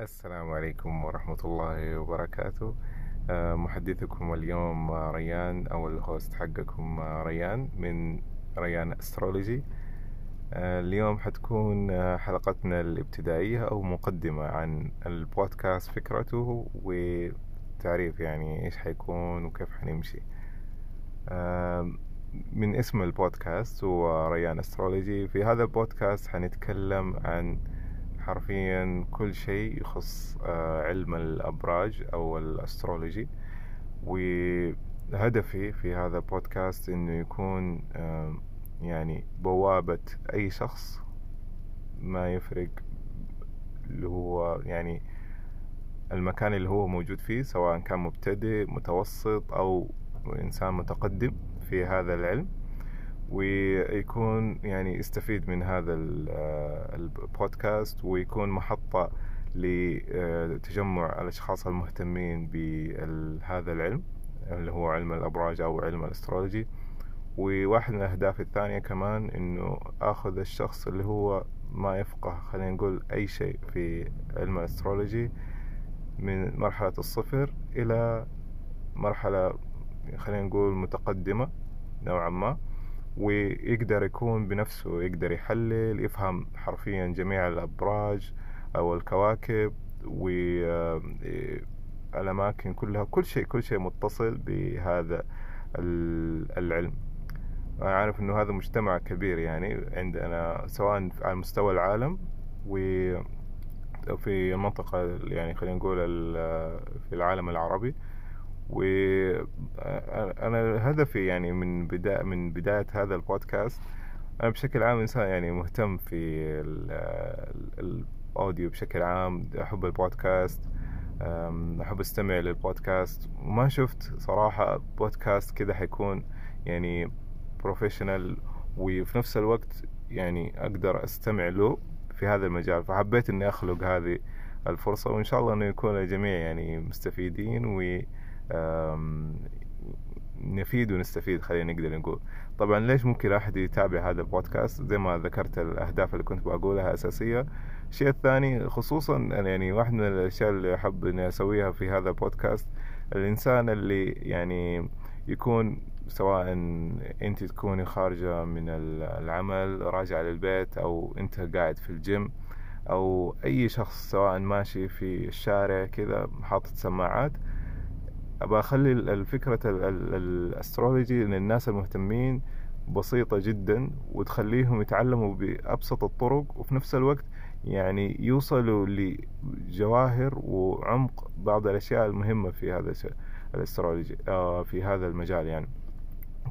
السلام عليكم ورحمة الله وبركاته. آه، محدثكم اليوم ريان أو ال host حقكم ريان من ريان astrology. آه، اليوم حتكون آه، حلقتنا الابتدائية أو مقدمة عن البودكاست فكرته وتعريف يعني إيش حيكون وكيف حنمشي. من اسم البودكاست هو ريان astrology. في هذا البودكاست حنتكلم عن حرفيا كل شيء يخص آه، علم الأبراج أو الأسترولوجي. وهدفي في هذا البودكاست إنه يكون يعني بوابة أي شخص ما يفرق اللي هو يعني المكان اللي هو موجود فيه سواء كان مبتدئ متوسط أو إنسان متقدم في هذا العلم. ويكون يعني يستفيد من هذا البودكاست ويكون محطة لتجمع الأشخاص المهتمين بهذا العلم اللي هو علم الأبراج أو علم ال astrology. وواحد من الأهداف الثانية كمان إنه أخذ الشخص اللي هو ما يفقه خلينا نقول أي شيء في علم ال astrology من مرحلة الصفر إلى مرحلة خلينا نقول متقدمة نوعا ما. ويقدر يكون بنفسه يقدر يحلل يفهم حرفيا جميع الأبراج أو الكواكب والأماكن كلها. كل شيء كل شيء متصل بهذا العلم. أنا عارف إنه هذا مجتمع كبير يعني عندنا سواء على مستوى العالم وفي المنطقة يعني خلينا نقول في العالم العربي. وأنا هدفي يعني من بداية من بداية هذا البودكاست أنا بشكل عام إنسان يعني مهتم في ال audio بشكل عام أحب البودكاست أحب أستمع للبودكاست. وما شفت صراحة بودكاست كذا حيكون يعني professional وفي نفس الوقت يعني أقدر أستمع له في هذا المجال. فحبيت إني أخلق هذه الفرصة وإن شاء الله إنه يكون الجميع يعني مستفيدين و نفيد ونستفيد خلينا نقدر نقول. طبعا ليش ممكن احد يتابع هذا البودكاست؟ زي ما ذكرت الأهداف اللي كنت بقولها أساسية. الشيء الثاني خصوصا يعني واحد من الأشياء اللي أحب إني أسويها في هذا البودكاست الإنسان اللي يعني يكون سواء أنت تكوني خارجة من العمل راجعة للبيت أو أنت قاعد في الجيم أو أي شخص سواء ماشي في الشارع كذا حاطط سماعات ابى أخلي الفكرة ال astrology للناس المهتمين بسيطة جدا وتخليهم يتعلموا بأبسط الطرق وفي نفس الوقت يعني يوصلوا لجواهر وعمق بعض الأشياء المهمة في هذا الاسترولوجي آه، في هذا المجال يعني.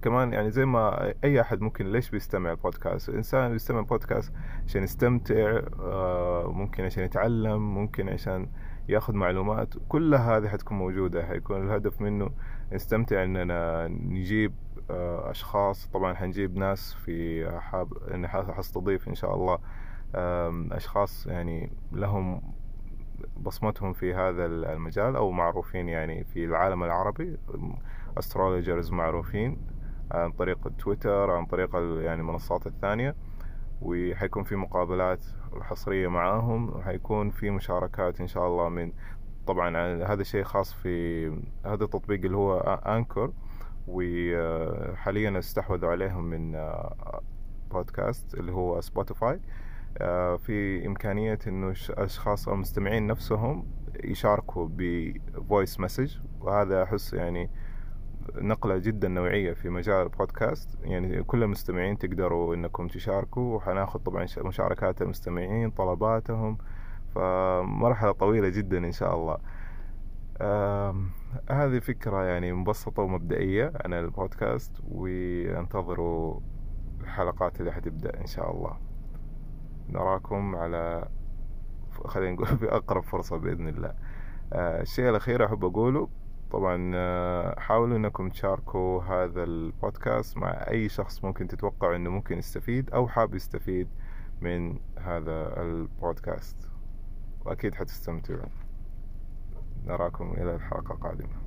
كمان يعني زي ما أي أحد ممكن ليش بيستمع بودكاست الانسان بيستمع بودكاست عشان يستمتع آه، ممكن عشان يتعلم ممكن عشان ياخذ معلومات كلها هذه حتكون موجودة. حيكون الهدف منه نستمتع إننا نجيب آه، أشخاص. طبعا حنجيب ناس في حاب ان حستضيف إن شاء الله أشخاص يعني لهم بصمتهم في هذا المجال أو معروفين يعني في العالم العربي. astrologers معروفين عن طريق تويتر عن طريق يعني المنصات الثانية. وحيكون في مقابلات حصرية معاهم وحيكون في مشاركات إن شاء الله من طبعا هذا الشيء خاص في هذا التطبيق اللي هو Anchor وحاليا استحوذوا عليهم من بودكاست اللي هو Spotify. في إمكانية إنه الأشخاص أو المستمعين نفسهم يشاركوا بفويس مسج وهذا أحس يعني نقلة جدا نوعية في مجال البودكاست. يعني كل المستمعين تقدروا إنكم تشاركوا وحناخذ طبعا مشاركات المستمعين طلباتهم. فمرحلة طويلة جدا إن شاء الله. هذه فكرة يعني مبسطة ومبدئية عن البودكاست وانتظروا الحلقات اللي حتبدأ إن شاء الله. نراكم على خلينا نقول في أقرب فرصة بإذن الله. آه، الشيء الأخير أحب أقوله طبعا آه، حاولوا إنكم تشاركوا هذا البودكاست مع أي شخص ممكن تتوقع إنه ممكن يستفيد أو حاب يستفيد من هذا البودكاست. وأكيد حتستمتعون. نراكم إلى الحلقة القادمة.